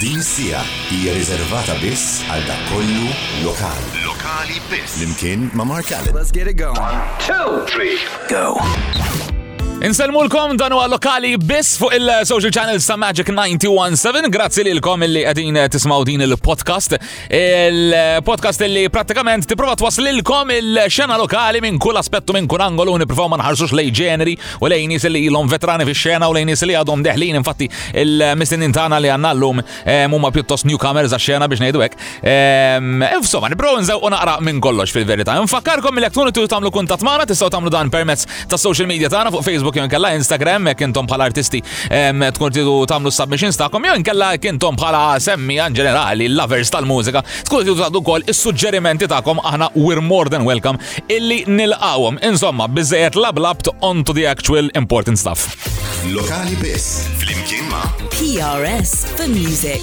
Din is-siegħa hija riservata biss għal dak kollu lokali. Lokali biss. Flimkien ma' Mark Allen. Let's get it going. One, two, three, go! Insellmulkom dan huwa lokali biss fuq il-social channels ta' Magic 917. Grazzi lilkom illi qegħdin tismaw din il-podcast. Il-podcast li pratikament tipprova twaslilkom il-xena lokali minn kull aspettu minn kull angolu nippruvaw ma nħarsux lej ġeneri u lejn nies li ilhom veterani fix-xena u lejn nies li għadhom deħlin infatti il-mistinin tagħna li għandna llum eh, huma pjuttost newcomers għax-xena biex ngħidu hekk. Ehm, insomma, nipprovaw nżewqu naqra minn kollox fil-verità. Infakkarkom li jekk tkunu tagħmlu kuntatt magħna tistgħu tagħmlu dan permezz ta' social media tagħna fuq Facebook jew inkella Instagram jekk intom bħala artisti tkun tidu tagħmlu submissions tagħkom jew inkella jekk intom bħala semmi għan ġenerali lovers tal-mużika tkun tidu tagħdu wkoll is-suġġerimenti tagħkom aħna we're more than welcome illi nilqawhom. Insomma, biżejjed lablabt on to the actual important stuff. Lokali biss flimkien ma' PRS for Music.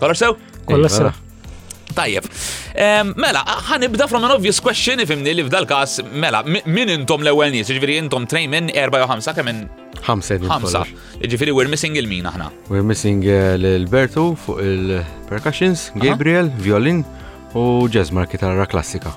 Kollox sew? Kollox sew. Iva. Tajjeb. Mela, ħanibda from an obvious question ifimni li f'dal kas, mela, min intom l ewwel nies, ġifiri intom tnejn minn erba' jew ħamsa kemm minn ħamsa. Ħamsa. Ġifiri we're missing il-min aħna. We're missing eh, l-Bertu fuq il-percussions, Gabriel, violin u Jesmar kitarra klassika.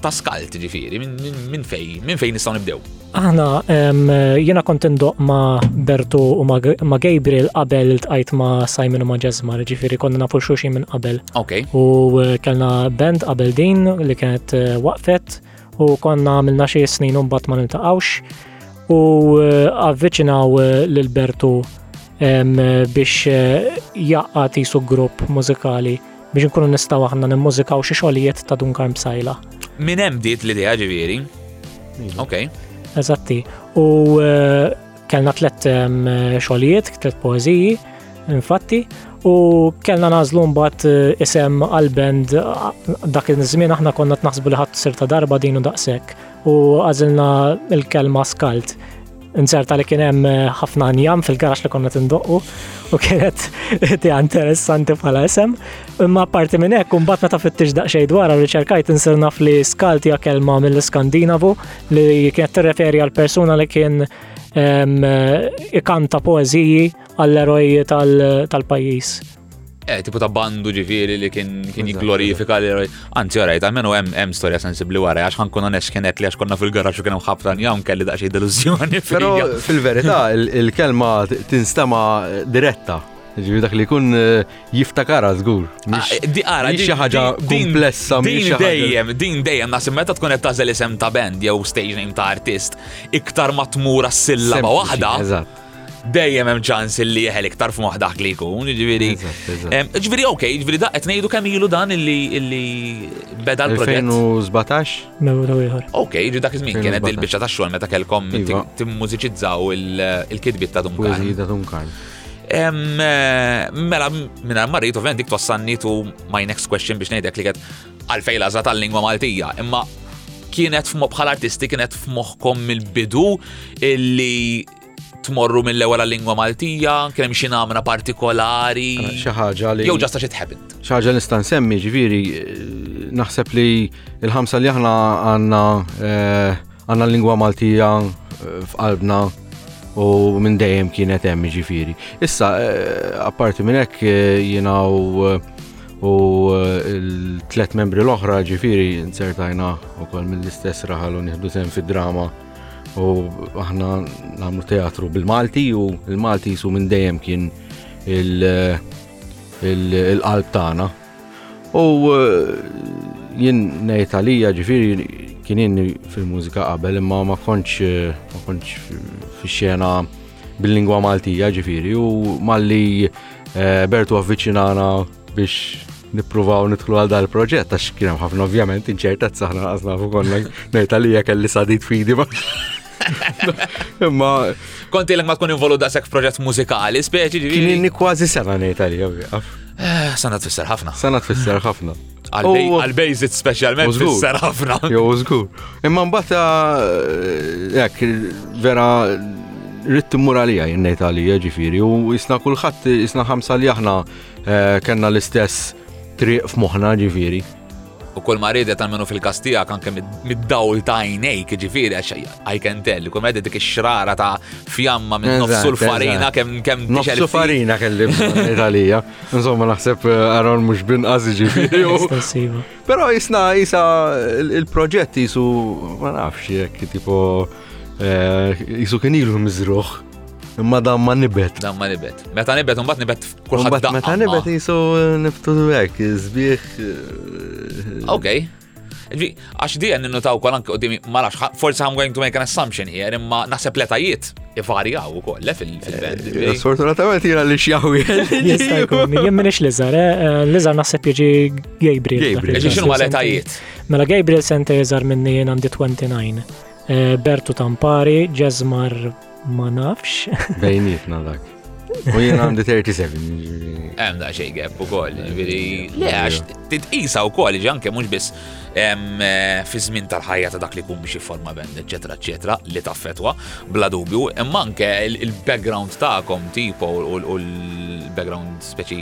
ta' skalt ġifiri, minn fej, minn fej nistaw nibdew? Aħna, jena kont indoq ma' Bertu u ma' Gabriel qabel il-tqajt ma' Simon u ma' Ġezmar, ġifiri konna nafu xuxin minn qabel. Ok. U eh, kellna band qabel din li kienet eh, waqfet u konna għamilna xie snin un bat ma' niltaqawx u eh, avvicinaw l-Bertu biex jaqqa tisu grupp mużikali biex nkunu nistgħu aħna nimmużikaw xi xogħlijiet ta' Dun Karm Sajla. Min hemm bdiet l-idea ġifieri. Iva. Ok. Eżatti. U eh, kellna tlet ehm, xogħlijiet, tlet poeżiji, infatti, u kellna nażlu mbagħad eh, isem għal-band dak iż-żmien aħna konna tnaħsbu li ħadd sir ta' darba din u daqshekk u għażilna l-kelma skalt Inzerta li kien hemm eh, ħafna njam fil-garax li konna tindoqqu u kienet idea interessanti bħala isem. Imma parti minn hekk imbagħad meta fittix daqsxejn dwar riċerkajt insir naf li skalti hija kelma mill-Iskandinavu li kienet tirreferi għal persuna li kien eh, ikanta poeżiji għall-eroj tal-pajjiż. Eh, tipo ta' bandu ġifiri li kien kien jigglorifika li anzi ora almenu hemm hemm storja sensibbli wara għax ħankun onest kienet li għax konna fil-garaġġ u kien hemm ħabta njaw kelli daqsxejn delużjoni. Però fil-verità il-kelma tinstema diretta. Ġivi dak li kun eh, jiftakara zgur. Ah, eh, di għara, di xaħġa komplessa. Din dejjem, din dejjem, nasim meta tkun qed tażel isem ta' band jew stage name ta' artist, iktar ma tmur għas-sillaba waħda. dejjem hemm ċans li jeħel iktar f'moħħ dak li jkun, ġifieri. Ġifieri ok, ġifieri da qed ngħidu kemm ilu dan illi illi beda l-proġett. 2017? Mewlu ieħor. Ok, ġi dak iż-żmien kienet il-biċċa tax-xogħol meta kellkom iva. timmużiċizzaw il-kitbiet ta' Dumkan. Poeżija Dumkan. Eh, mela, minna marrit, ovvijament dik tossanni tu my next question biex nejdek li għed għalfej laza tal-lingwa Maltija, imma kienet f'moħ bħal artisti kienet f'moħkom mill-bidu illi tmorru mill-ewwel għal-lingwa Maltija, kien hemm xi namna partikolari. Eh, xi ħaġa li. Jew ġasta xi tħebint. Xi ħaġa nista' nsemmi, ġifieri, eh, naħseb li l-ħamsa li aħna għandna eh, għandna l-lingwa Maltija f'qalbna u minn dejjem kienet hemm ġifieri. Issa, apparti minn hekk jiena u l-tlet membri l-oħra ġifieri nsertajna wkoll mill-istess raħal u nieħdu sem fid-drama u aħna nagħmlu teatru bil-Malti u l-Malti jisu minn dejjem kien il-qalb tagħna. U eh, jien ngħid għalija ġifieri kien inni fil-mużika qabel imma ma kontx eh, ma kontx fix-xena bil-lingwa Maltija ġifieri u malli eh, Bertu avviċinana biex nippruvaw nidħlu għal dal proġett għax kien hemm ħafna ovvjament inċertezza aħna laqas nafu konna ngħid għalija kelli sadid fidi ma. Imma konti l ma tkun involu daqshekk f'proġett mużikali, speċi ġifieri. Kien inni kważi sena ngħid għalija wieqaf. Eh, sena tfisser ħafna. Sena tfisser ħafna. Għal-bejzit specialment tfisser ħafna. Jo, żgur. Imma mbagħad eh, hekk vera ritt muralija jinnejt għalija ġifieri u jisna kulħadd jisna ħamsa li aħna Eh, kenna l-istess triq f'moħna ġifiri. U kull ma ridet għalmenu fil-kastija kan kem mid-dawl ta' jnejk ġifiri għax I can tell, kull ma dik ix-xrara ta' fjamma minn nofsu l-farina kem kem nofsu farina kelli Italija. Insomma naħseb għaron eh, mux bin għazi ġifiri. Iva. Pero jisna jisa il-proġett jisu ma nafx jek tipo jisu eh, kien ilu mizruħ. Imma dan ma nibet. Dan ma nibet. Meta nibet, un bat nibet kullħat. Meta meta nibet jisu eh, niftu għek, zbieħ. Eh, ok. Għax di għan ninnotaw kol anke għoddimi, ma nafx, forse I'm going to make an assumption here, imma naħseb letajiet ivarjaw u koll, le fil-band. Eh, sfortunatament jina li xjaw jistajkun, jien minix lizar, lizar naħseb jieġi Gabriel. Gabriel. Xinu ma letajiet? Mela Gabriel sente jizar minni jien għandi 29. Eh, Bertu Tampari, Ġezmar ma nafx. Bejnietna dak. U jien għandi 37. Hemm da xejn gap ukoll, ġifieri le għax titqisa wkoll ġi anke mhux biss eh, fi żmien tal-ħajja ta' dak li jkun biex jifforma band, eċetera, eċetera, li taffetwa, bla dubju, imma anke il-background tagħkom tipo u l-background speċi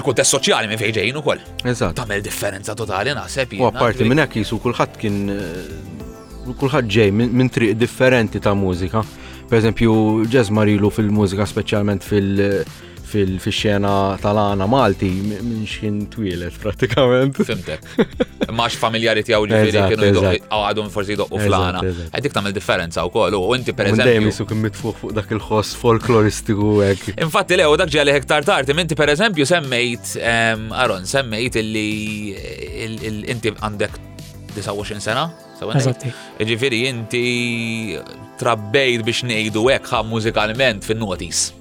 il-kuntest soċjali minn fejn ġejjin ukoll. Eżatt. Tagħmel differenza totali naħseb. U apparti minn hekk jisu kulħadd kien eh, Kulħadd ġej minn triq differenti ta' mużika. Per eżempju, ġez marilu fil-mużika speċjalment fil- fil-xena tal-għana Malti minn xin twilet pratikament. Fimtek. Max familjari tijaw li ġiri kienu għadhom forsi doqqu fl-għana. Għedik tamil differenza u kollu, u inti per eżempju. Dejjem jisu kim mitfuħ fuq dak il-ħoss folkloristiku għek. Infatti lew dak ġali hektar tarti, inti per eżempju semmejt, ehm, Aron, semmejt illi inti għandek 29 sena, Eżatti. Ġifiri, inti trabbejt biex nejdu hekk ħa mużikalment fin-notis.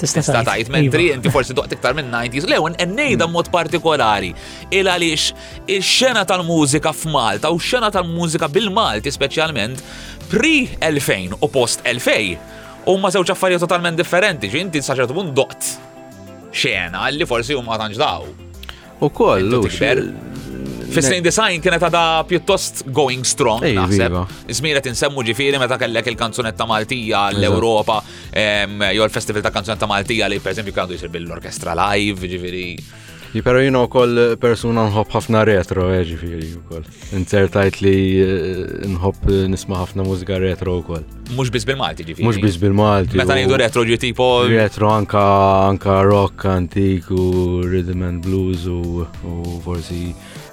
Tista' tajt, mentri iva. inti forsi doqt iktar minn 90s. Lew, nejda mm. mod partikolari. Il għaliex il-xena tal-mużika f'Malta u xena tal-mużika bil-Malti speċjalment pre-2000 u post 2000 u ma żewġ affarijiet totalment differenti, ġinti saċertu punt doqt xena li forsi huma tantx daw. U koll, u xber. Fis-snin design kienet għada pjuttost going strong, naħseb. Zmiret insemmu ġifiri meta kellek il-kanzunetta Maltija l-Europa, jew il-Festival ta' Kanzunetta Maltija li per esempio kandu jisir bil-orkestra live, ġifiri. Pero jina u koll persuna nħob ħafna retro, eh, ġifiri u koll. Inter tajt li eh, nħobb eh, nisma' ħafna mużika retro wkoll. Mhux biss bil-Malti ġifieri. Mhux biss bil-Malti. Meta ngħidu retro ġi tipo. Retro anka anka rock antik u rhythm and blues u forsi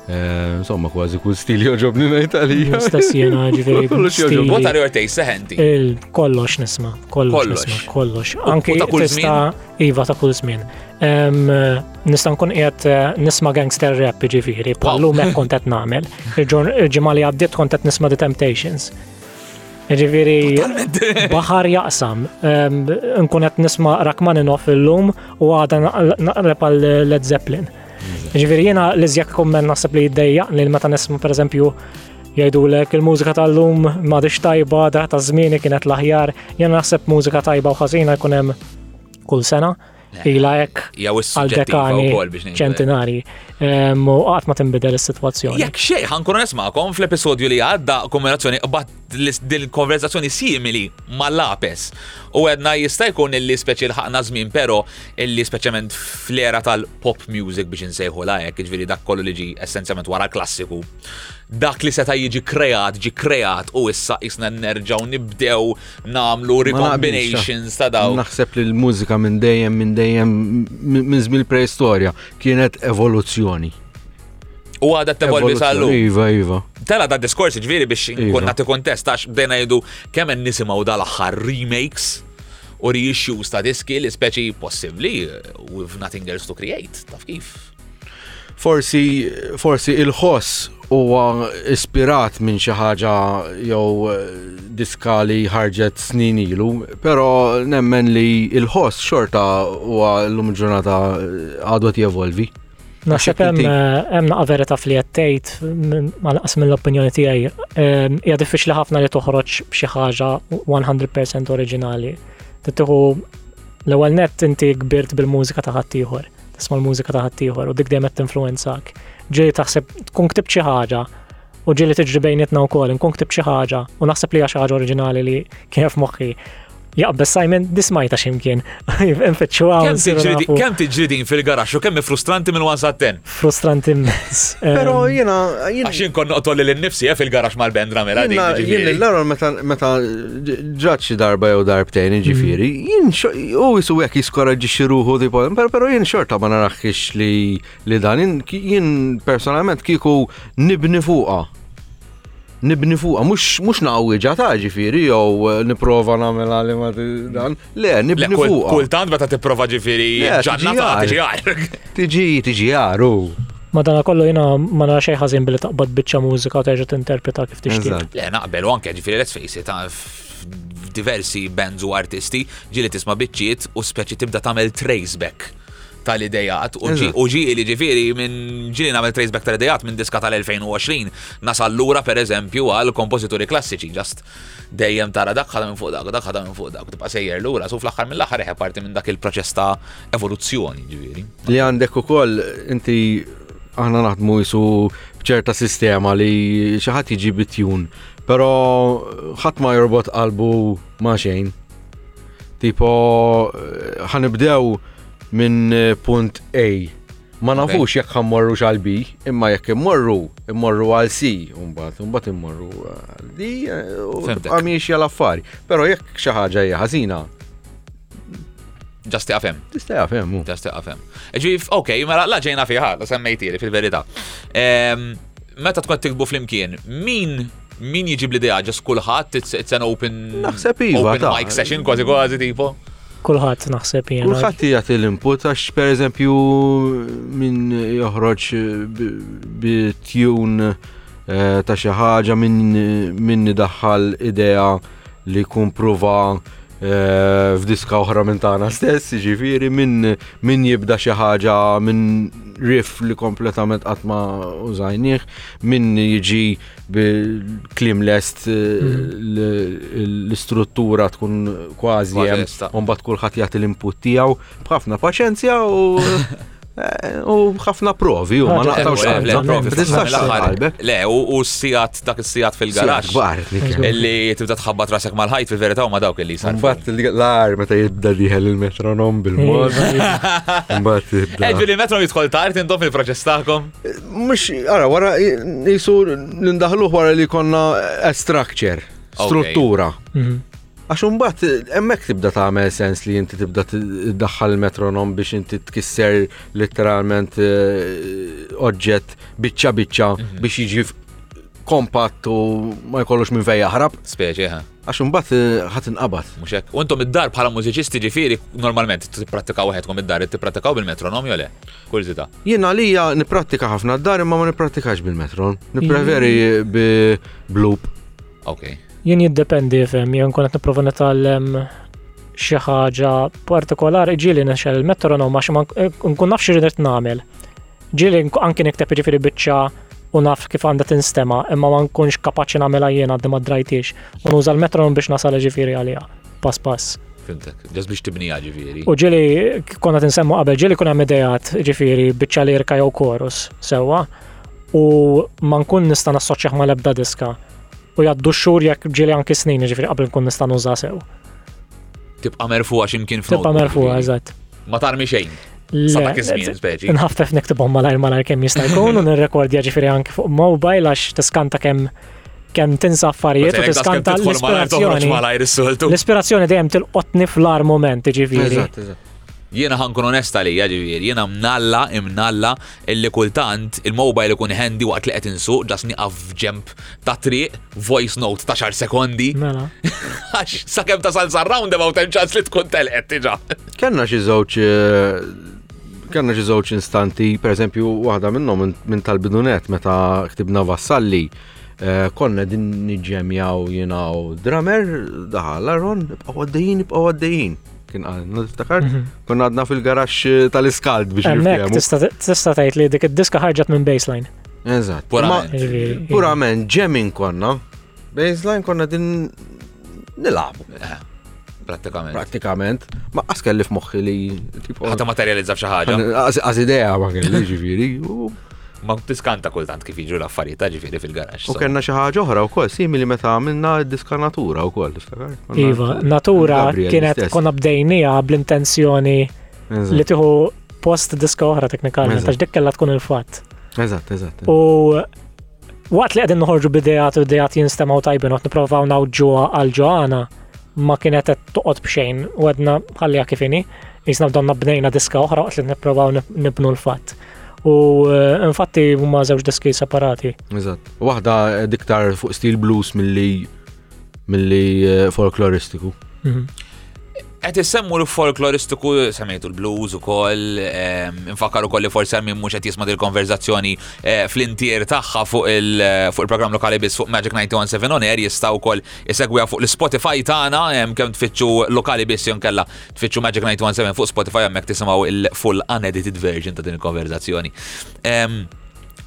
eh, insomma kważi kull stil joġobni ngħid għalija. Stess jiena ġifieri. Kollox joġob. What are your taste seħenti? Kollox nisma', kollox nisma', kollox. Anke ta' kull żmien. Iva ta' kull żmien. nista' nkun qiegħed eh, nisma' gangster rap ġifieri, bħallum hekk kont qed nagħmel. Il-ġimgħa li għaddiet kont qed nisma' The Temptations. Ġifieri baħar jaqsam. Ehm, nkun qed nisma' Rachmaninoff illum u għada naqreb għal Led Zeppelin. Ġifieri jiena li żjak kummen naħseb li jiddejja li meta nisma' pereżempju jgħidulek il-mużika tal-lum ma tajba, da ta' żmieni kienet l-aħjar, jena naħseb mużika tajba u ħażina jkun hemm kull sena. ila hekk għal dekani ċentinari ehm, u qatt ma tinbidel is-sitwazzjoni. Jekk xejn ħankun nismakom fl-episodju li għadda kombinazzjoni qbad din konverzazzjoni simili mal-lapes. U għedna jista' jkun illi speċi l-ħakna żmien però illi speċjament fl-era tal-pop music biex insejħu la hekk, ġifieri dak kollu li ġi essenzjament wara klassiku. Dak li seta' jiġi kreat, ġi kreat u issa isna nerġgħu nibdew nagħmlu recombinations ta' daw. Naħseb li l-mużika minn dejjem minn dejjem minn żmien preistorja kienet evoluzzjoni. U għadha tevolvi sallu. Iva, iva. Tela da diskors ġviri biex iva. kunna ti kontest għax bdejna jgħidu kemm hemm nisimgħu dal-aħħar remakes u reissues ta' diski li speċi possibbli with nothing else to create, taf kif. Forsi, forsi il-ħoss huwa ispirat minn xi ħaġa jew eh, diska li ħarġet snin ilu, però nemmen li il-ħoss xorta huwa l-lum ġurnata eh, għadu jevolvi. Naħseb hemm eh, naqa' verità fli qed tgħid malqas mill-opinjoni tiegħi. Ehm, hija diffiċli ħafna li toħroġ b'xi ħaġa 100% oriġinali. Tittiħu l-ewwel nett inti kbirt bil-mużika ta' ħaddieħor. tisma' l-mużika ta' ħaddieħor u dik dejjem qed tinfluwenzak. Ġieli taħseb tkun ktibt xi ħaġa u ġieli tiġri bejnietna wkoll nkun ktibt xi ħaġa u naħseb li hija xi ħaġa oriġinali li kien f'moħħi. Jaqbel Simon dismajta ximkien. Nfittxu hawn. Kemm tiġri din fil-garax u kemm frustranti minn wan satten. Frustranti immens. Però ehm, jiena għax inkun noqtol lil nifsi eh, fil-garax mal-bendra mela din. Jien l-għarol meta ġrat xi darba jew darbtejn, mm. ġifiri, jien u jisu hekk jiskoraġġi xi ruħu tipo, però jien xorta ma naraħx li li dan jien personalment kieku nibni fuqha. Nibni fuqha mhux mhux naqwiġa ta' ġifiri jew eh, nipprova nagħmel li ma dan. Le, nibni fuq. Kultant meta tipprova ġifieri ġannata tiġi għar. Tiġi, tiġi għar u. Madana kollu jina ma nara xejn ħażin billi taqbad biċċa mużika u terġa' tinterpreta kif tixtieq. Le, naqbel u anke ġifieri let's face it, diversi bands u artisti ġieli tisma' biċċiet u speċi tibda tagħmel trace back tal-idejat u ġi li ġifiri minn ġili namel traceback tal-idejat minn diska tal-2020 nasal lura per eżempju għal kompozituri klassiċi ġast dejjem tara dak ħadem minn fuq dak, dak ħadem minn fuq dak, tibqa' sejjer lura, su fl-aħħar mill-aħħar eħe parti minn dak il-proċess ta' evoluzzjoni, ġifieri. Li għandek ukoll inti aħna naħdmu jisu bċerta sistema li xi ħadd jiġi bitjun, però ħadd ma jorbot qalbu ma' xejn. Tipo ħanibdew minn punt A Ma nafux jekk ħammorrux għal B, imma jekk immorru, immorru għal C, mbagħad, mbagħad immorru għal D, u għamiex għal affari. Però jekk xi ħaġa hija ħażina, Ġasti għafem. Ġasti għafem, mu. Ġasti għafem. Ġi, ok, mela la ġejna fiħa, la semmejtiri fil-verita. Ehm, Meta tkun tiktbu flimkien, min min jiġib l-idea ġas kulħadd it's an open naħseb iva open mic session kważi kważi tipo. Kulħadd naħseb jiena. Kulħadd jagħti l-input għax pereżempju min joħroġ bi tjun eh, ta' xi ħaġa min daħħal idea li jkun prova eh, f'diska oħra minn tagħna stess, ġifiri minn min jibda xi ħaġa minn riff li kompletament qatt ma użajnieh, minn jiġi bil-klim lest eh, mhm. l-istruttura tkun kważi hemm, mbagħad kulħadd jagħti l-input tiegħu b'ħafna paċenzja u Eh, u ħafna provi, u ma naqtawx eh, provi. Le, u s-sijat, dak s-sijat fil-garax. Illi tibda tħabbat rasek mal-ħajt fil-verita u ma dawk illi sar. Mbatt l-ar meta jibda diħel il-metronom bil-mod. Mbatt jibda. Eġi li metron jitħol tard indom fil-proċess taħkom? Mux, għara, wara, jisu l-indaħluħ wara li konna eh, structure, struttura. Mhm. Għax imbagħad hemmhekk tibda tagħmel sens li inti tibda tiddaħħal il-metronom biex inti tkisser letteralment eh, oġġett biċċa biċċa mhm. biex jiġi kompatt u ma jkollux minn fejn jaħrab. Speċi, ha. Għax imbagħad eh, ħadd inqabad. Mhux hekk. U intom id-dar bħala mużiċisti ġifieri normalment tipprattikaw wieħedkom id-dar, tipprattikaw bil-metronom jew le? Kurzita. Jien għalija nipprattika ħafna d-dar imma ma nipprattikax bil-metron. Nippreferi bi loop. Ok. Jien jiddependi fem, jien kun qed nipprova nitgħallem xi ħaġa partikolari ġieli nixel il-metronom għax ma eh, nkun naf xi rid nagħmel. Ġieli anki nikteb jiġifieri biċċa u naf kif għandha tinstema, imma ma nkunx kapaċi nagħmilha jien għaddi ma drajtix u nuża l-metronom biex nasal ġifieri għaliha. Pass pass. Fimtek, ġas biex tibnija ġifieri. U ġieli konna tinsemmu qabel ġieli kun hemm idejat ġifieri biċċa lirka jew korus sewwa. u ma nkun nista' nassoċjah ma l-ebda diska u jgħaddu xhur jekk ġieli anki snin ġifieri qabel nkun nista' nuża sew. Tibqa' merfuha x'imkien f'notebook. Tibqa' merfuha, jiġifieri. eżatt. Ma tarmi xejn. Sa dak iż-żmien speċi. Nħaffef niktibhom malajr malajr kemm jista' jkun u nirrekordja ġifieri anki fuq mobile għax tiskanta kemm kemm tinsa affarijiet u tiskanta l-ispirazzjoni. L-ispirazzjoni dejjem tilqotni fl-ar moment, ġifieri. Jiena ħankun onest għalija ġifieri, jiena mnalla, imnalla, illi kultant il-mobile ikun handy waqt li qed insuq ġas nieqaf f'ġemp ta' triq, voice note ta' xar sekondi. Mela. Għax sakemm tasal sar round about hemm ċans li tkun telqet diġà. Kenna xi żewġ eh, Kenna xi żewġ instanti, pereżempju waħda minnhom minn- minn tal-bidunet meta ktibna vassalli eh, konna din niġġemjaw jiena u drummer daħal Aaron ibqgħu għaddejjin ibqgħu għaddejjin. Kien għalna, tiftakar? Mhm. Konna għadna fil-garax eh, tal-iskald biex nifhem. Tista' tgħid li dik id-diska ħarġet minn baseline. Eżatt. Purament, ġemin konna. Baseline konna din nilabu. Eh, prattikament. Prattikament. Ma qas kellif moħħi li. Ħata materializza f'xi ħaġa. Għaz idea ma kelli ġifieri. Ma tiskanta kultant kif jiġu l-affarijiet ta' ġifieri fil-garax. U kellna xi ħaġa oħra wkoll simili meta għamilna diska natura wkoll. Iva, natura kienet konna bdejnija bl-intenzjoni li tieħu post diska oħra teknikalment għax dik kellha tkun il-fatt. Eżatt, eżatt. U waqt li qegħdin noħorġu bidejat u bidejat jinstemgħu tajbin qed nipprovaw nawġuha għal ġoħana ma kienet qed toqgħod b'xejn u għedna ħalliha kif inhi. Jisna bdonna bnejna diska oħra waqt li nipprovaw nibnu l-fatt. U eh, infatti huma żewġ diski separati. Eżatt. Waħda eh, diktar fuq stil blues milli milli eh, folkloristiku. Mhm. Qed issemmu l-folkloristiku semmejtu l-blues ukoll, ehm, infakkar ukoll li forsi hemm mhux qed jisma' il-konverzazzjoni fl-intier tagħha fuq il-programm lokali biss fuq Magic 917 on air jista' wkoll isegwiha fuq l-Spotify tagħna ehm, kemm tfittxu lokali biss jonkella Tfittxu Magic 917 fuq Spotify hemmhekk tisimgħu il-full unedited version ta' din il-konverzazzjoni.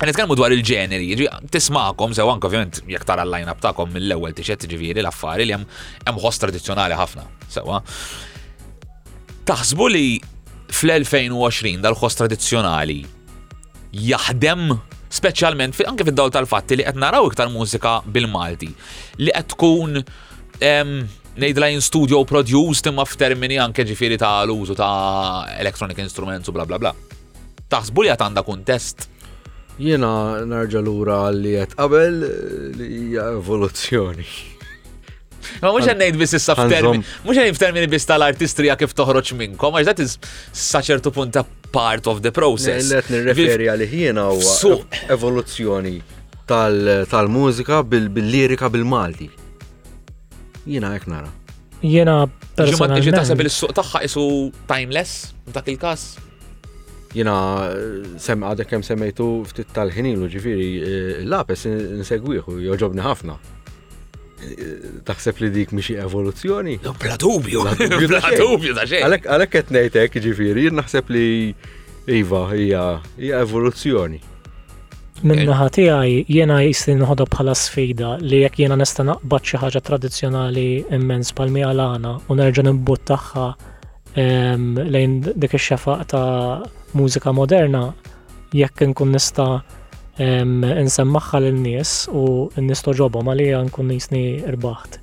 Għan nitkellmu dwar il-ġeneri, jiġi tismakom, sew anke ovvjament jekk tara l-line-up tagħkom mill-ewwel tixet ġifieri l-affari li hemm ħoss tradizzjonali ħafna, sewwa. Taħsbu li fl-2020 dal-ħoss tradizzjonali jaħdem speċjalment anke fid-dawl tal-fatti li qed naraw iktar mużika bil-Malti li qed tkun Nejdla in studio produced imma f'termini anke ġifiri ta' l-użu ta' electronic instruments u bla bla bla. Taħsbu li għanda kuntest? Jena narġa l-ura għalli għet qabel li hija evoluzzjoni. Ma mux għannejt bis issa f'termini, mux għannejt f'termini bis tal-artistrija kif toħroċ minnkom, għax dat is saċertu punta part of the process. Għet nirreferi għalli jena u evoluzzjoni tal-mużika bil-lirika bil-Malti. Jiena hekk nara. Jiena personalment. Ġimgħa taħseb il-suq tagħha isu timeless dak il-każ. Jiena eh, sem għadek kemm semmejtu ftit tal-ħinilu ġifieri eh, l-lapes insegwieħu joġobni ħafna. Eh, taħseb li dik mixi evoluzzjoni? No, bla dubju, bla dubju ta' xejn. Għalhekk qed ngħidlek ġifieri, jien naħseb li iva hija evoluzzjoni. Minn naħa tiegħi jiena jisni nħodha bħala sfida li jekk jiena nista' naqbad xi ħaġa tradizzjonali immens pal miha lana u nerġa' nibbut tagħha ehm, lejn dik ix-xefaq ta' mużika moderna jekk inkun nista' ehm, insemmaħħa lin nies u n-nies toġobhom għalija nkun nisni rbaħt.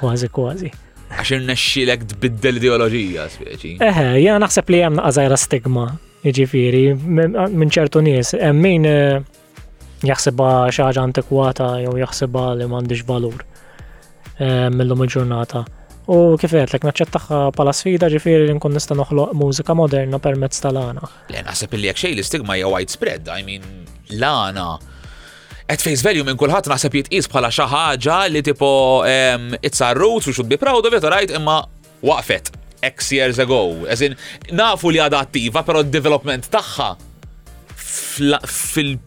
Kważi kważi. Għax irnexxilek tbiddel ideoloġija speċi. Eħe, jiena naħseb li hemm naqażajra stigma Jiġifieri, minn ċertu nies, hemm min eh, jaħsibha xi ħaġa antikwata jew jaħsibha li m'għandix valur eh, millum il-ġurnata. U kif għedlek, naċċettaħħa pala sfida ġifiri li nkun nista' noħloq mużika moderna permezz tal-għana. Le, naħseb li jekk xejn l-istigma hija widespread, I mean, l-għana at face value minn kulħadd naħseb jitqis bħala xi ħaġa li tipo it's a roots, we should be proud of it, right? Imma Waqfet X years ago, as in nafu li għadha attiva, però d-development tagħha fil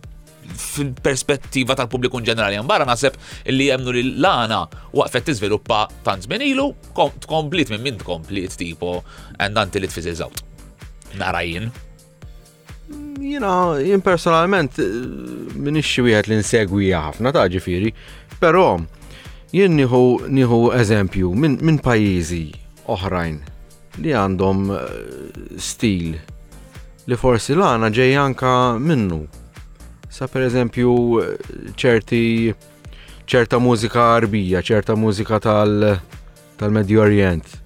fil-perspettiva tal-pubbliku ġenerali barra naħseb li jemnu li l-għana waqfet tiżviluppa tant żmien ilu tkomplit minn min tkomplit tipo and until it fizzles out. Nara jien. Jina, jien personalment, minix wieħed li nsegwija ħafna ta' ġifiri, pero jien nieħu eżempju minn pajjiżi oħrajn li għandhom eh, stil li forsi l-għana ġej anka minnu. Sa per eżempju ċerti ċerta mużika arbija, ċerta mużika tal- tal-Medju Orjent,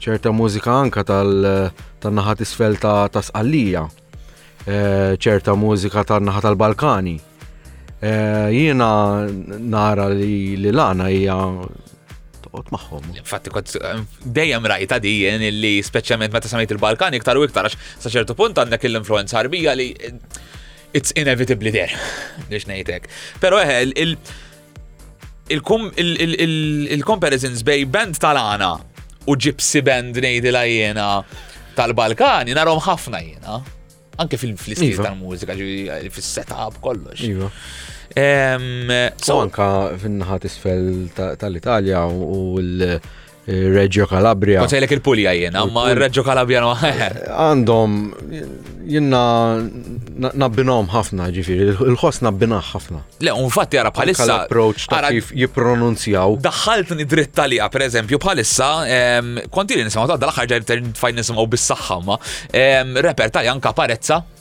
ċerta mużika anka tal-naħa tisfel ta' Sqallija, eh, ċerta mużika tan-naħa tal-Balkani. Eh, jiena nara li l-għana hija toqgħod magħhom. Infatti kont eh, dejjem rajta di jien li speċjalment meta samajt il-Balkan iktar u iktar għax sa ċertu punt għandek l-influenza arbija li eh, it's inevitably there biex ngħidlek. Però eħe eh, il il-comparisons bej band tal-għana u ġipsi band nejdi la jena tal-Balkani narom ħafna jena. Anke fil-istil iva. tal-mużika, fil-setup kollox. Iva. So anka fin-naħat isfel tal-Italja u l- Reggio Calabria. Kont sejlek il-Pulja jiena, ma Reggio Calabria no. Għandhom jiena nabbinom ħafna ġifieri, il-ħoss nabbinah ħafna. Le, un fatti għara bħalissa. L-approach ta' kif jippronunzjaw. Daħħaltni dritt talija, per eżempju, bħalissa, konti li nisimgħu ta' dal-aħħar ġajr tfajn nisimgħu bis-saħħa ma. Reper taljan kaparezza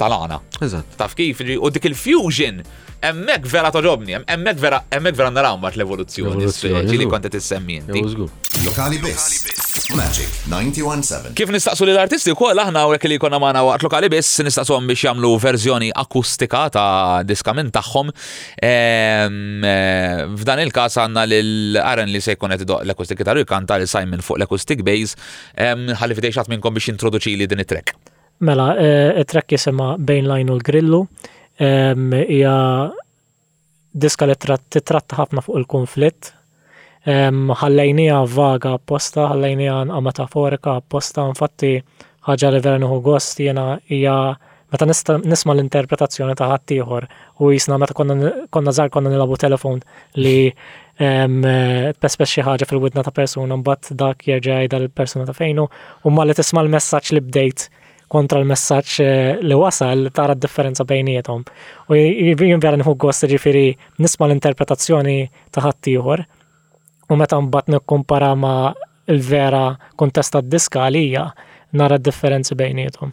tal-għana. Eżatt. Taf kif, u dik il-fusion, emmek vera toġobni, emmek vera, emmek vera naraw mat l-evoluzzjoni, speċi li kontet is-semmin. Lokali biss. Magic 917. Kif nistaqsu li l-artisti kol aħna u li konna maħna waqt lokali biss, nistaqsu għom biex jamlu verżjoni akustika ta' diska minn taħħom. Ehm, eh, f'dan il-kas għanna l-Aaron li se jkun qed l-akustik kitar kanta li Simon fuq l-akustik bass. Ehm, ħalli fidejxat minnkom biex introduċi li din it-trek. Mela, it-track jisimha Bejn l-Għajn u l-Grillu. Hija diska li titratta ħafna fuq il-kunflitt. Ħallejniha vaga apposta, ħallejniha nqa metaforika apposta, infatti ħaġa li vera nieħu gost jiena hija meta nisma' l-interpretazzjoni ta' ħaddieħor u jisna meta konna żgħar konna nilagħbu telefon li pespes xi ħaġa fil-widna ta' persuna mbagħad dak jerġa' jgħidha l-persuna ta' fejnu u ma li tisma' l-messaġġ li bdejt kontra l-messaġġ eh, li wasal tara d-differenza bejniethom. U jien vera nħu gost ġifiri nisma' l-interpretazzjoni ta' ħaddieħor u meta mbagħad nikkumpara ma' il-vera kontesta d-diska għalija nara d-differenzi bejniethom.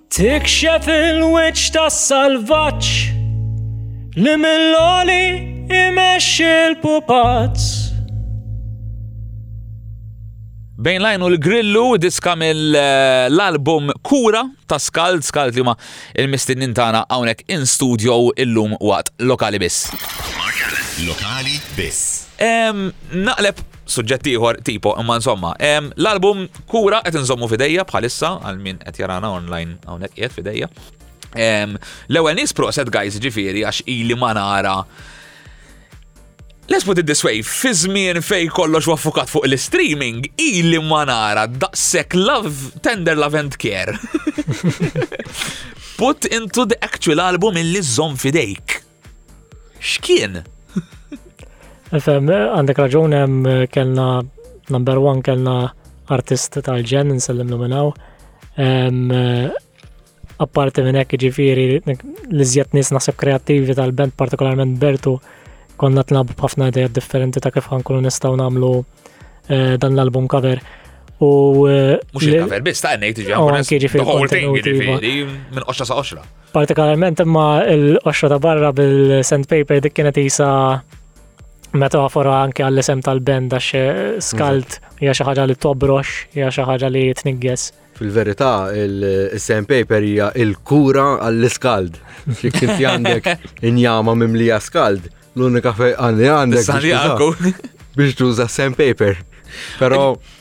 Tikxef il-wiċċ tas-salvaġġ li mill-oli imexxi l-pupazz. Bejn lajnu l-grillu diska mill-album eh, Kura ta' Skald, Skald li ma il-mistinnin tagħna hawnhekk in studio illum waqt lokali biss. Lokali biss. Naqleb Suġġett ieħor tipo, imma insomma. L-album Kura qed inżommu f'idejja bħalissa għal min qed jarana online hawnhekk qiegħed f'idejja. L-ewwel nies proset guys ġifieri għax ili ma nara Let's put it this way, fi żmien fej kollox waffukat fuq l-streaming, ili ma nara daqshekk love, tender love and care. put into the actual album illi żomm fidejk. X'kien? Fem, għandek raġun hemm eh, kellna number one kellna artist tal-ġen nsellimlu minn hawn. Eh, apparti minn hekk ġifieri li żjed nies naħseb kreattivi tal-band partikolarment Bertu konna tlab b'ħafna idea differenti ta' kif ħankunu nistgħu nagħmlu eh, dan l-album cover. U mhux il-cover biss ta' ngħid iġi. Anki ġifieri. Minn qoxra sa' qoxra. Partikolarment imma l-qoxra ta' barra bil-sandpaper dik kienet isa metafora anke għall-isem tal-band għax eh, skalt hija xi ħaġa li tobrox, hija xi ħaġa li tnigges. Fil-verità, il-sandpaper hija il-kura għall-iskald. Jekk inti għandek injama mimlija skald, l-unika fejqan li għandek. Sani għaku. Biex tuża sandpaper. Pero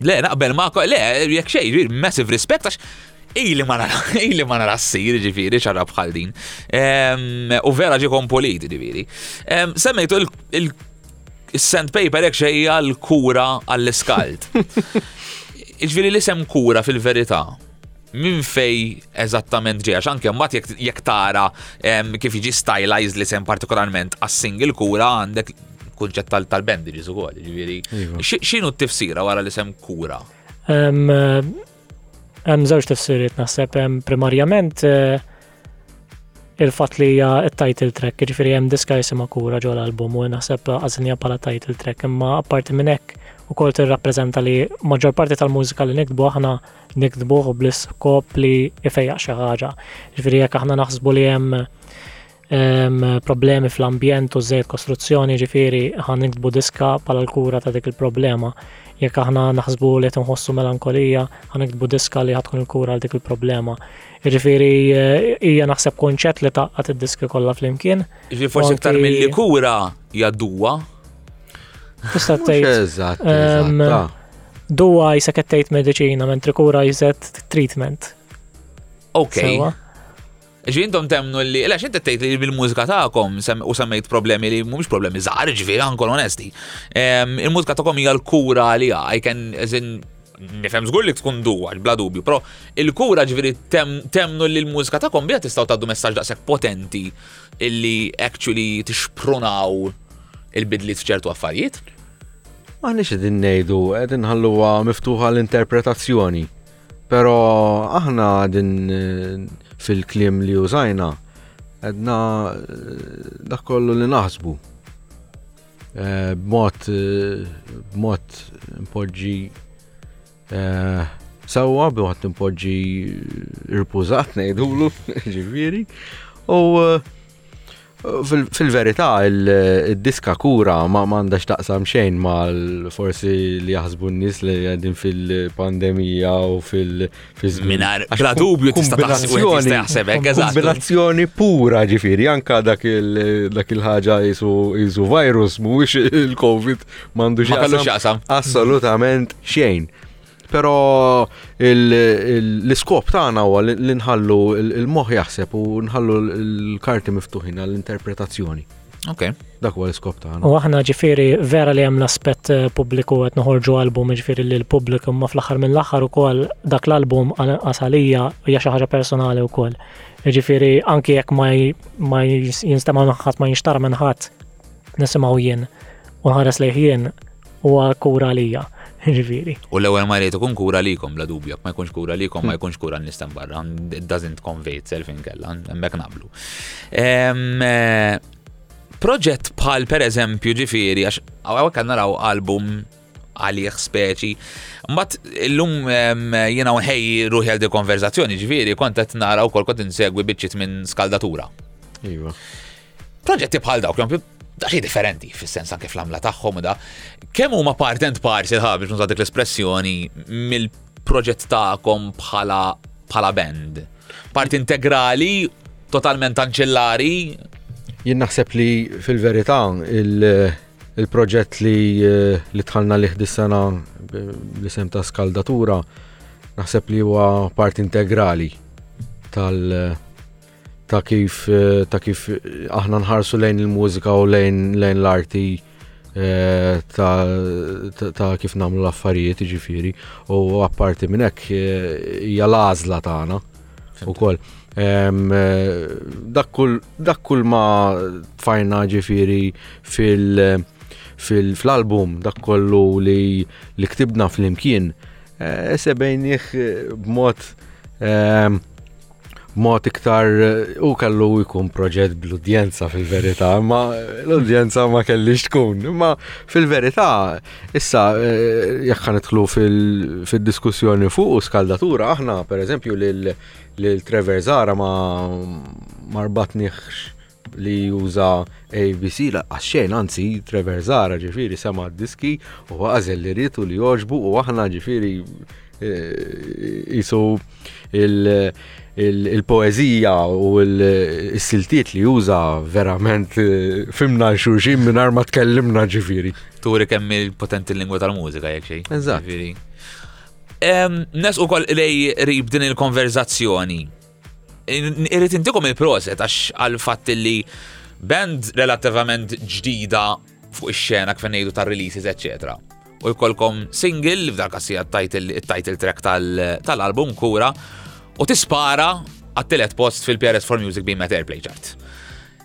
Le, naqbel ma' le, jek xej, massive respect, għax Ili ma nara, ili ma nara s-sir, ġifiri, ċarra bħal din. Ehm, u vera ġi kompolit, ġifiri. Ehm, semmejtu il-sandpaper ek xejja l-kura għall-iskalt. Ġifiri li sem kura fil-verita. Min fej eżattament ġeja, xanke mbat jek tara ehm, kif iġi stylized li sem partikolarment għas-single kura għandek kunċett tal-bandages u għol, ġviri. Iva. Xinu t-tifsira wara li sem kura? Hemm żewġ tifsiriet naħseb hemm primarjament eh, il-fatt li hija t-title track, ġifieri hemm diska jisimha kura ġol album u naħseb għażinja bħala title track, imma apparti minn hekk ukoll tirrappreżenta li maġġor parti tal-mużika li niktbu aħna niktbuh bl-iskop li ifejjaq xi ħaġa. Ġifieri jekk aħna naħsbu li hemm problemi fl-ambjent u żejt kostruzzjoni ġifiri ħan niktbu diska pala l-kura ta' dik il-problema. Jekk aħna naħsbu li qed nħossu melankolija, ħan niktbu diska li ħatkun il-kura għal dik il-problema. Ġifiri eh, hija naħseb konċett li taqqat id-diski kollha flimkien. Ġifiri forsi iktar mill-li kura jadduwa. Tista' tgħid. Duwa jisek qed tgħid mediċina, mentri kura jisek treatment. Okay. Ġi intom temnu li, għax inti tgħid li bil-mużika tagħkom u semmejt problemi li mhumiex problemi żgħar, ġifieri ankol onesti. Ehm, il-mużika tagħkom hija l-kura li I can as in nifhem żgur li tkun duwa, bla dubju, però il-kura ġifieri temnu li l-mużika tagħkom biha tistgħu tgħaddu messaġġ daqshekk potenti illi actually tixprunaw il-bidliet f'ċertu affarijiet. Maħniex qegħdin ngħidu qed inħalluha miftuħa l-interpretazzjoni. Pero aħna din eh, fil-klim li użajna, edna eh, dak kollu li naħsbu. Eh, b'mod b'mod impoġġi sewwa, b'mod impoġġi irpużat ngħidulu, ġifieri. U Fil-verità, il-diska kura ma mandax taqsam xejn mal forsi li jaħsbu n-nis li għedin fil-pandemija u fil-żmien. Minar, bla dubju tista' Kombinazzjoni pura ġifiri, anka dak il-ħaġa jisu virus, mhuwiex il-COVID mandu xaqsam. Assolutament xejn. Però l-iskop tagħna huwa li nħallu l-moħħ jaħseb u nħallu l-karti miftuħin għall-interpretazzjoni. Ok. Dak huwa l-iskop tagħna. U aħna ġifieri vera li hemm l-aspett eh, pubbliku qed noħorġu album ġifieri li l-pubbliku ma fl-aħħar mill-aħħar ukoll dak l-album għasalija hija xi ħaġa personali wkoll. Ġifieri anki jekk ma jinstema' ħadd ma jinxtara minn ħadd nisimgħu jien u ħares lejh jien huwa kura għalija, ġifieri. U l-ewwel ma jrid ikun kura likom bla dubju, ma jkunx kura likom, ma jkunx kura n-nies barra, it doesn't convey itself inkella, hemmhekk naqblu. Eh, proġett bħal pereżempju ġifieri għax hawnhekk għandna naraw album għalih speċi. Mbatt illum jiena unħej ruħi għal di konverzazzjoni ġifieri kont qed nara wkoll kont insegwi biċċiet minn skaldatura. Iva. Proġetti bħal dawk, Daxi differenti, fis-sens anke fl-għamla tagħhom da. Kemm huma part and parcel ħa biex nuża dik l-espressjoni mill-proġett tagħkom bħala bħala band. Part integrali, totalment anċellari. Jien naħseb li fil-verità il-proġett li eh, li tħallna liħ dis-sena eh, l-isem ta' skaldatura naħseb li huwa part integrali tal- ta' kif ta' kif aħna nħarsu lejn il-mużika u lejn lejn l-arti eh, ta', ta kif nagħmlu l-affarijiet ġifiri u apparti minn hekk eh, hija l-għażla tagħna ukoll. Eh, dak kull ma tfajna ġifiri fil- fil-album dak kollu li li ktibna fl-imkien sebejnieh b'mod mod iktar u kellu jkun proġett bl-udjenza fil-verità, ma l-udjenza ma kellix tkun. Ma fil-verità, issa eh, jekk nidħlu fil-diskussjoni fuq u skaldatura, aħna per eżempju lil Trevor Zara ma marbatniħx li juża ABC laqqas xejn, anzi Trevor Zara ġifieri sema d-diski u għażel li rietu li joġbu u aħna ġifieri jisu eh, il-poezija u l-siltiet li juża verament eh, fimna xurxin minn ma tkellimna ġifieri. Turi kemm il-potenti l-lingwa tal-mużika jekk xejn. Eżatt. Nes u koll lej rib din il-konverzazzjoni Irrid intikom il-proset għax għal fatt li band relativament ġdida fuq ix-xena kif ngħidu tar-releases eċetera. U jkollkom single f'dak kassija it-title track tal-album kura u tispara għat-tielet post fil-PRS for Music Beam Airplay Chart.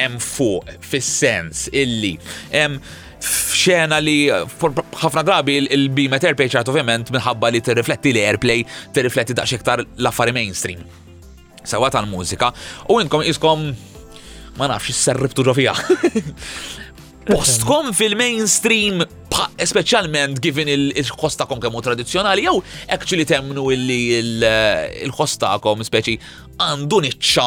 hemm fuq fis-sens illi hemm f'xena li ħafna drabi il-bimet airplay ċart ovvjament minħabba li tirrifletti li airplay tirrifletti daqs iktar l-affari mainstream. Sawa tal-mużika u inkom iskom ma nafx serribtu ġo fija. Postkom fil-mainstream specialment given il-kostakom kemmu tradizjonali, jew actually temnu illi il-kostakom speċi għandu niċċa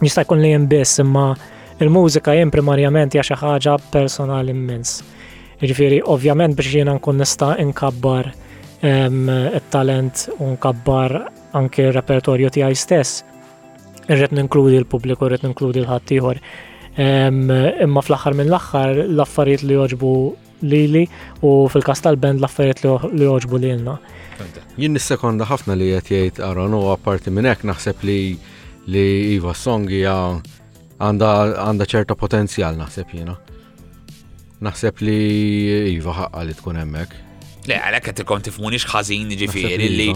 jista' jkun li jien biss imma il-mużika jien primarjament hija xi ħaġa personali immens. Ġifieri ovvjament biex jiena nkun nista' inkabbar it-talent u nkabbar anke r-repertorju tiegħi stess. Irrid ninkludi l-pubbliku, irrid ninkludi l-ħaddieħor. Imma fl-aħħar mill-aħħar l-affarijiet li joġbu lili u fil-kas tal-band l-affarijiet li joġbu li jenna. Jien nissekonda ħafna li qed jgħid Aron u apparti minn hekk naħseb li li iva songi għandha ċerta potenzjal naħseb jiena. Naħseb li iva ħaqqa li tkun hemmhekk. Le, għalek għet ikon tifmuni xħazin ġifiri li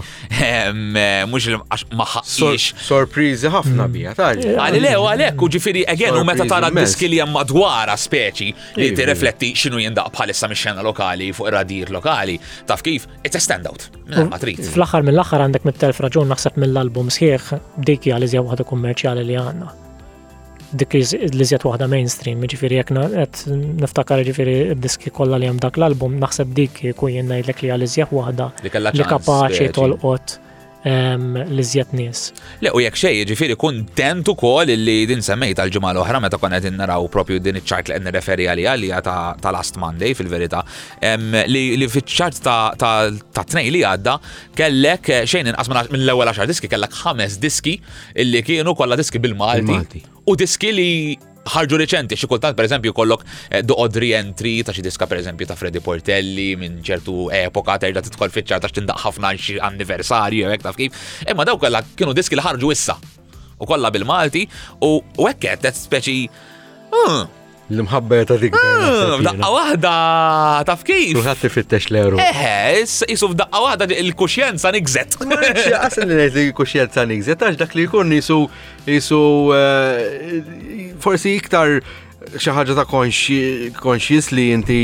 mux li maħħaqqix. Sorprizi ħafna mm. bija, tal Għalli le, għalek, u ġifiri, għen, u meta tara diski li jem madwara speċi, li iva. tirrefletti x'inhu jindaq bħalissa mix-xena lokali fuq ir-radijiet lokali, taf kif, it's a standout. Fl-aħħar mill-aħħar għandek mit-telf raġun naħseb mill-album sħiħ dik hija li żjew waħda kummerċjali li għandna. Dik li żjed waħda mainstream, ġifieri jekk qed niftakar ġifieri d-diski kollha li hemm dak l-album, naħseb dik kien jien ngħidlek li għal iżjed waħda li kapaċi tolqot l-iżjed nies. Le, u jekk xej, ġifiri kontent ukoll li din semmejt għal ġimgħa l-oħra meta konna qed naraw propju din iċ-ċart li qed nirreferi għaliha li ta' last Monday fil-verità li fiċ-ċart ta' tnej li għadda kellek eh, xejn inqas mill-ewwel għaxar diski kellek ħames diski illi kienu kollha diski bil-Malti. U diski li ħarġu riċenti, xi kultant pereżempju kollok eh, doqod rientri ta' xi diska pereżempju ta' Freddy Portelli minn ċertu epoka terġa' tidħol fiċ-ċar ta' x'tindaq ħafna xi anniversarju jew hekk taf kif. Imma dawk kollha kienu diski li ħarġu issa. U kollha bil-Malti u hekk qed speċi hmm, L-imħabba jeta dik. Ah, daqqa wahda, taf kif? Kulħadd ifittex l-euro. Eħe, jisu f'daqqa wahda il-kuxjenza nikzet. Għas li ngħid li kuxjenza nikzet, għax dak li jkun jisu jisu eh, forsi iktar xi ħaġa ta' konxjis li inti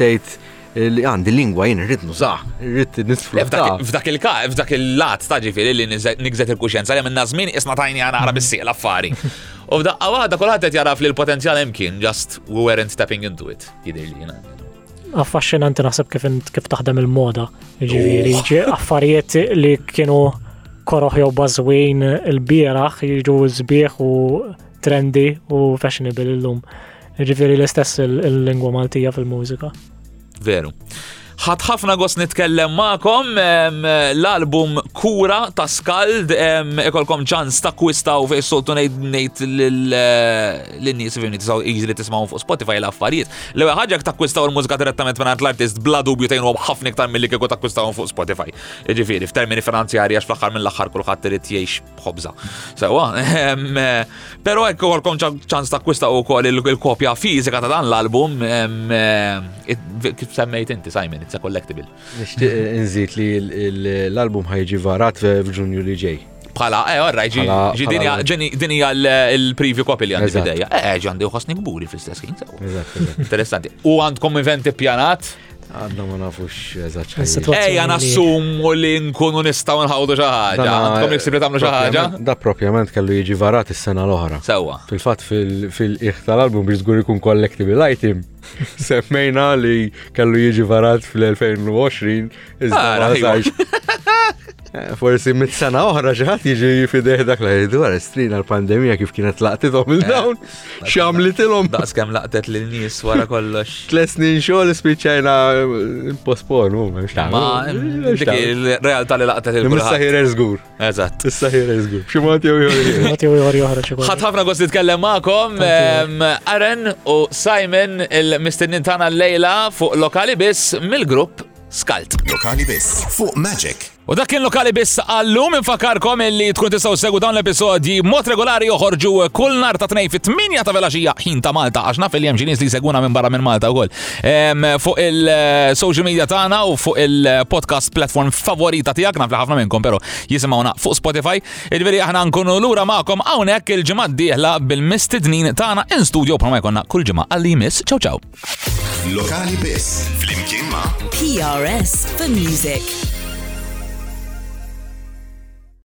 tgħid li għandi lingwa jien irrid nużah, irrid nisfruttaha. F'dak il-ka, f'dak il-lat ta' ġifieri li nigżet il-kuxjenza li minna żmien isna tajni għana għara bissieq l-affari. U f'daqqa waħda kulħadd qed jaraf li l-potenzjal hemm kien just we weren't stepping into it, jidher li jiena. Affaxxinanti naħseb kif kif taħdem il-moda, ġifieri, oh. affarijiet li kienu koroħ jew bażwin il-bieraħ jiġu żbieħ u trendi u fashionable illum. Ġifieri l-istess il-lingwa Maltija fil-mużika. Veru. Ħadd ħafna gost nitkellem magħkom l-album Kura ta' Skald ikolkom ċans ta' kwistaw fi soltu ngħid lin-nies fimni tisgħu iġri tismgħu fuq Spotify l-affarijiet. L-ewwel ħaġa ta' kwistaw l-mużika direttament minn l-artist bla dubju tgħinu ħafna iktar milli kieku ta' kwistaw fuq Spotify. Ġifieri f'termini finanzjarji għax fl-aħħar mill-aħħar kulħadd irid jgħix ħobża. Sewa, Pero hekk ukoll kon ċans ta' kwista u koll il-kopja fizika ta' dan l-album eh, kif semmejt inti Simon, it's a collectible. Nixtieq eh, nżid li l-album ħajġi varat f'Ġunju li ġej. Bħala, eh, orra, ġi dinija l-preview copy li għandi fidejja. Eh, ġandi uħosni gburi fl-istess kien. Interessanti. U għandkom eventi pjanat? Għadna ma nafux eżatt. Ejja nassumu li nkunu nistaw nħawdu xaħġa. Għandkom jiksib li tamlu xaħġa? Da propjament kellu jiġi varat is-sena l-oħra. Sewa. Fil-fat fil-iħ tal-album biex zgur ikun collectible item. Semmejna li kellu jiġi varat fil-2020. Iżda Eh, forsi mit sena oħra ġaħat jiġi jifideħ dak la jgħidu għara strina l-pandemija kif kienet laqtitom il-dawn. Eh, Xamlitilom. Daqs kem laqtet l-nis wara kollox. Tles snin xogħol spiċċajna eh, posponu. Ma realtà li laqtet il kulħadd Saħir żgur. Eżatt. Saħir żgur. Xi mod jew ieħor. Ħadd ħafna gost nitkellem magħkom. Aaron u Simon il-mistinnin tagħna l-lejla fuq lokali biss mill-grupp Skalt. Lokali biss fuq Magic. U dak kien lokali biss għallum infakarkom illi tkun tistgħu segu dawn l-episodji mod regolari joħorġu kull nar ta' tnejn fit-8 ta' velaxija ħin ta' Malta għax naf li hemm xi nies li jseguna minn barra minn Malta wkoll. Fuq il-social media tagħna u fuq il-podcast platform favorita tiegħek naf li ħafna minnkom però jisimgħuna fuq Spotify. Iġveri aħna nkunu lura magħkom hawnhekk il-ġimgħa d-dieħla bil-mistednin tagħna in studio bħalma jkollna kull ġimgħa għalli jmiss. Ciao ciao. Lokali biss, flimkien ma' PRS The Music.